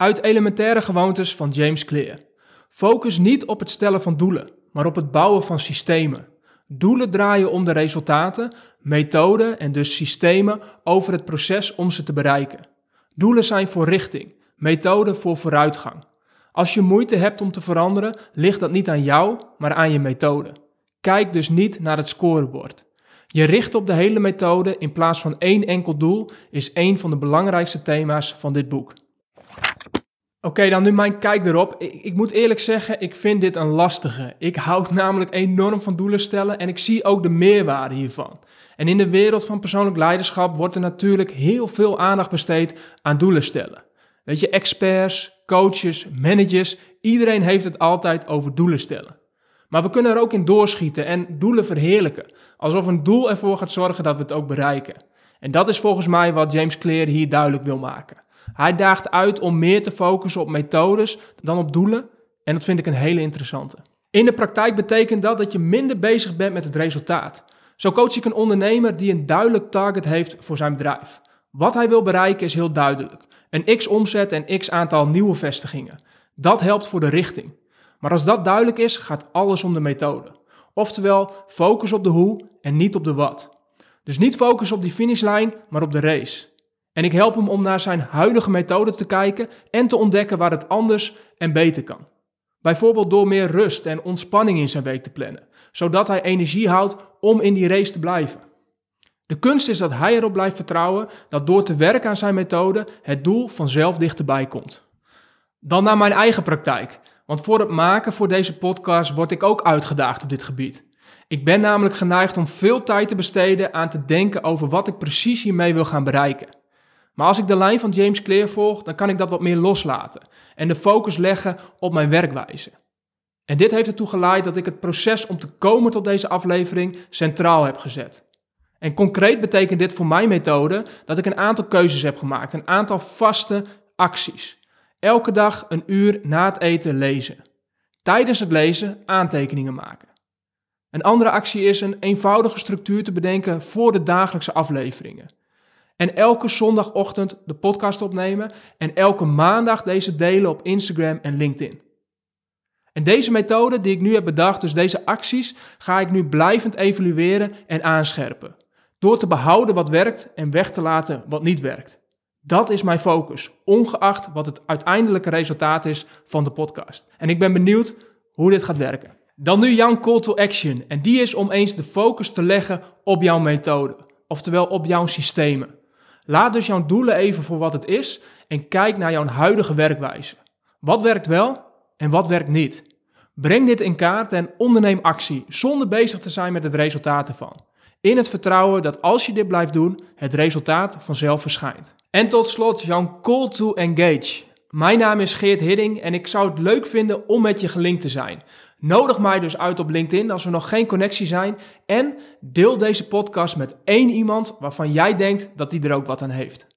Uit Elementaire Gewoontes van James Clear. Focus niet op het stellen van doelen, maar op het bouwen van systemen. Doelen draaien om de resultaten, methoden en dus systemen over het proces om ze te bereiken. Doelen zijn voor richting, methoden voor vooruitgang. Als je moeite hebt om te veranderen, ligt dat niet aan jou, maar aan je methode. Kijk dus niet naar het scorebord. Je richt op de hele methode in plaats van één enkel doel is een van de belangrijkste thema's van dit boek. Oké, dan nu mijn kijk erop. Ik, ik, moet eerlijk zeggen, ik vind dit een lastige. Ik houd namelijk enorm van doelen stellen en ik zie ook de meerwaarde hiervan. En in de wereld van persoonlijk leiderschap wordt er natuurlijk heel veel aandacht besteed aan doelen stellen. Weet je, experts, coaches, managers, iedereen heeft het altijd over doelen stellen. Maar we kunnen er ook in doorschieten en doelen verheerlijken, alsof een doel ervoor gaat zorgen dat we het ook bereiken. En dat is volgens mij wat James Clear hier duidelijk wil maken. Hij daagt uit om meer te focussen op methodes dan op doelen en dat vind ik een hele interessante. In de praktijk betekent dat dat je minder bezig bent met het resultaat. Zo coach ik een ondernemer die een duidelijk target heeft voor zijn bedrijf. Wat hij wil bereiken is heel duidelijk. Een x omzet en x aantal nieuwe vestigingen. Dat helpt voor de richting. Maar als dat duidelijk is, gaat alles om de methode. Oftewel, focus op de hoe en niet op de wat. Dus niet focus op die finishlijn, maar op de race. En ik help hem om naar zijn huidige methode te kijken en te ontdekken waar het anders en beter kan. Bijvoorbeeld door meer rust en ontspanning in zijn week te plannen, zodat hij energie houdt om in die race te blijven. De kunst is dat hij erop blijft vertrouwen dat door te werken aan zijn methode het doel vanzelf dichterbij komt. Dan naar mijn eigen praktijk, want voor het maken voor deze podcast word ik ook uitgedaagd op dit gebied. Ik ben namelijk geneigd om veel tijd te besteden aan te denken over wat ik precies hiermee wil gaan bereiken. Maar als ik de lijn van James Clear volg, dan kan ik dat wat meer loslaten en de focus leggen op mijn werkwijze. En dit heeft ertoe geleid dat ik het proces om te komen tot deze aflevering centraal heb gezet. En concreet betekent dit voor mijn methode dat ik een aantal keuzes heb gemaakt, een aantal vaste acties. Elke dag een uur na het eten lezen. Tijdens het lezen aantekeningen maken. Een andere actie is een eenvoudige structuur te bedenken voor de dagelijkse afleveringen. En elke zondagochtend de podcast opnemen en elke maandag deze delen op Instagram en LinkedIn. En deze methode die ik nu heb bedacht, dus deze acties, ga ik nu blijvend evalueren en aanscherpen. Door te behouden wat werkt en weg te laten wat niet werkt. Dat is mijn focus, ongeacht wat het uiteindelijke resultaat is van de podcast. En ik ben benieuwd hoe dit gaat werken. Dan nu jouw call to action. En die is om eens de focus te leggen op jouw methode, oftewel op jouw systemen. Laat dus jouw doelen even voor wat het is en kijk naar jouw huidige werkwijze. Wat werkt wel en wat werkt niet? Breng dit in kaart en onderneem actie zonder bezig te zijn met het resultaat ervan. In het vertrouwen dat als je dit blijft doen, het resultaat vanzelf verschijnt. En tot slot jouw call to engage. Mijn naam is Geert Hidding en ik zou het leuk vinden om met je gelinkt te zijn. Nodig mij dus uit op LinkedIn als we nog geen connectie zijn. En deel deze podcast met één iemand waarvan jij denkt dat die er ook wat aan heeft.